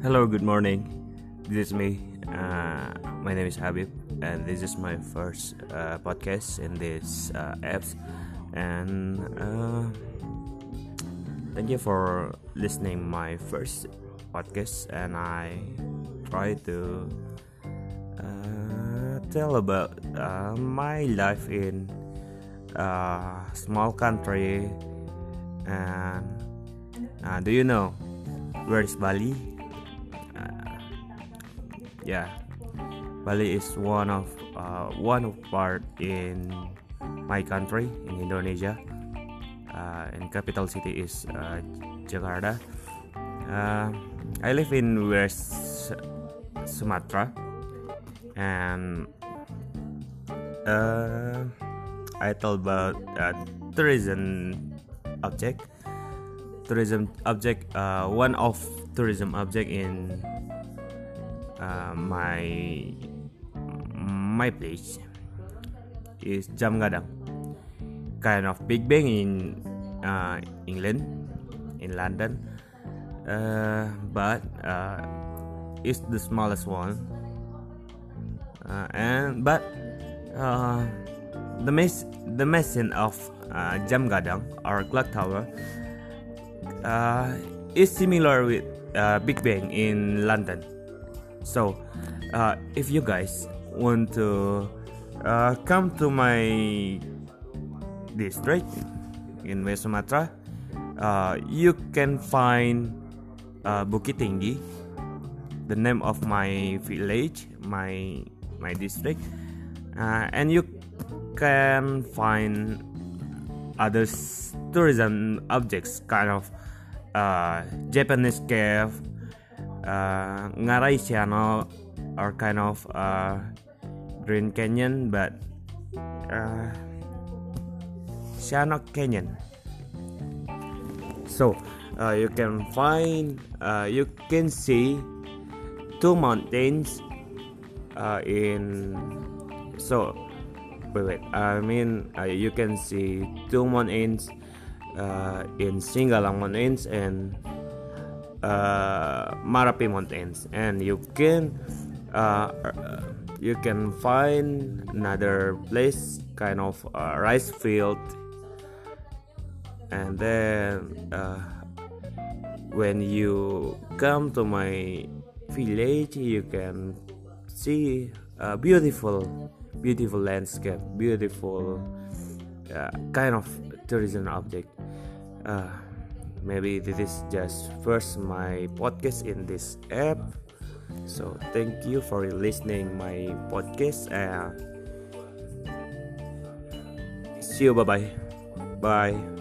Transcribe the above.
Hello, good morning. This is me. Uh, my name is Habib, and this is my first uh, podcast in this uh, apps. And uh, thank you for listening my first podcast. And I try to uh, tell about uh, my life in a small country. And do you know where is Bali? Yeah. Bali is one of uh, one of part in my country in Indonesia. Uh, and capital city is uh, Jakarta. Uh, I live in West Sumatra. And uh, I tell about uh, tourism object. Tourism object one of tourism object in uh, my my place is Jam Gadang, kind of Big Bang in uh, England, in London, uh, but uh, it's the smallest one. Uh, and but uh, the mes- the machine of uh, Jam or clock tower is similar with Big Bang in London. So, uh, if you guys want to uh, come to my district in West Sumatra, uh, you can find uh, Bukit Tinggi, the name of my village, my my district, uh, and you can find other tourism objects, kind of uh, Japanese cave uh, Ngarai Channel are kind of uh, Green Canyon, but uh, Sianok Canyon. So uh, you can find, uh, you can see two mountains uh, in. So wait, wait. I mean, uh, you can see two mountains uh, in Singgalang Mountains and uh, Marapi Mountains, and you can uh, you can find another place, kind of rice field, and then uh, when you come to my village, you can see a beautiful, beautiful landscape, beautiful uh, kind of tourism object. Maybe this is just first my podcast in this app. So thank you for listening my podcast uh, see you. Bye bye bye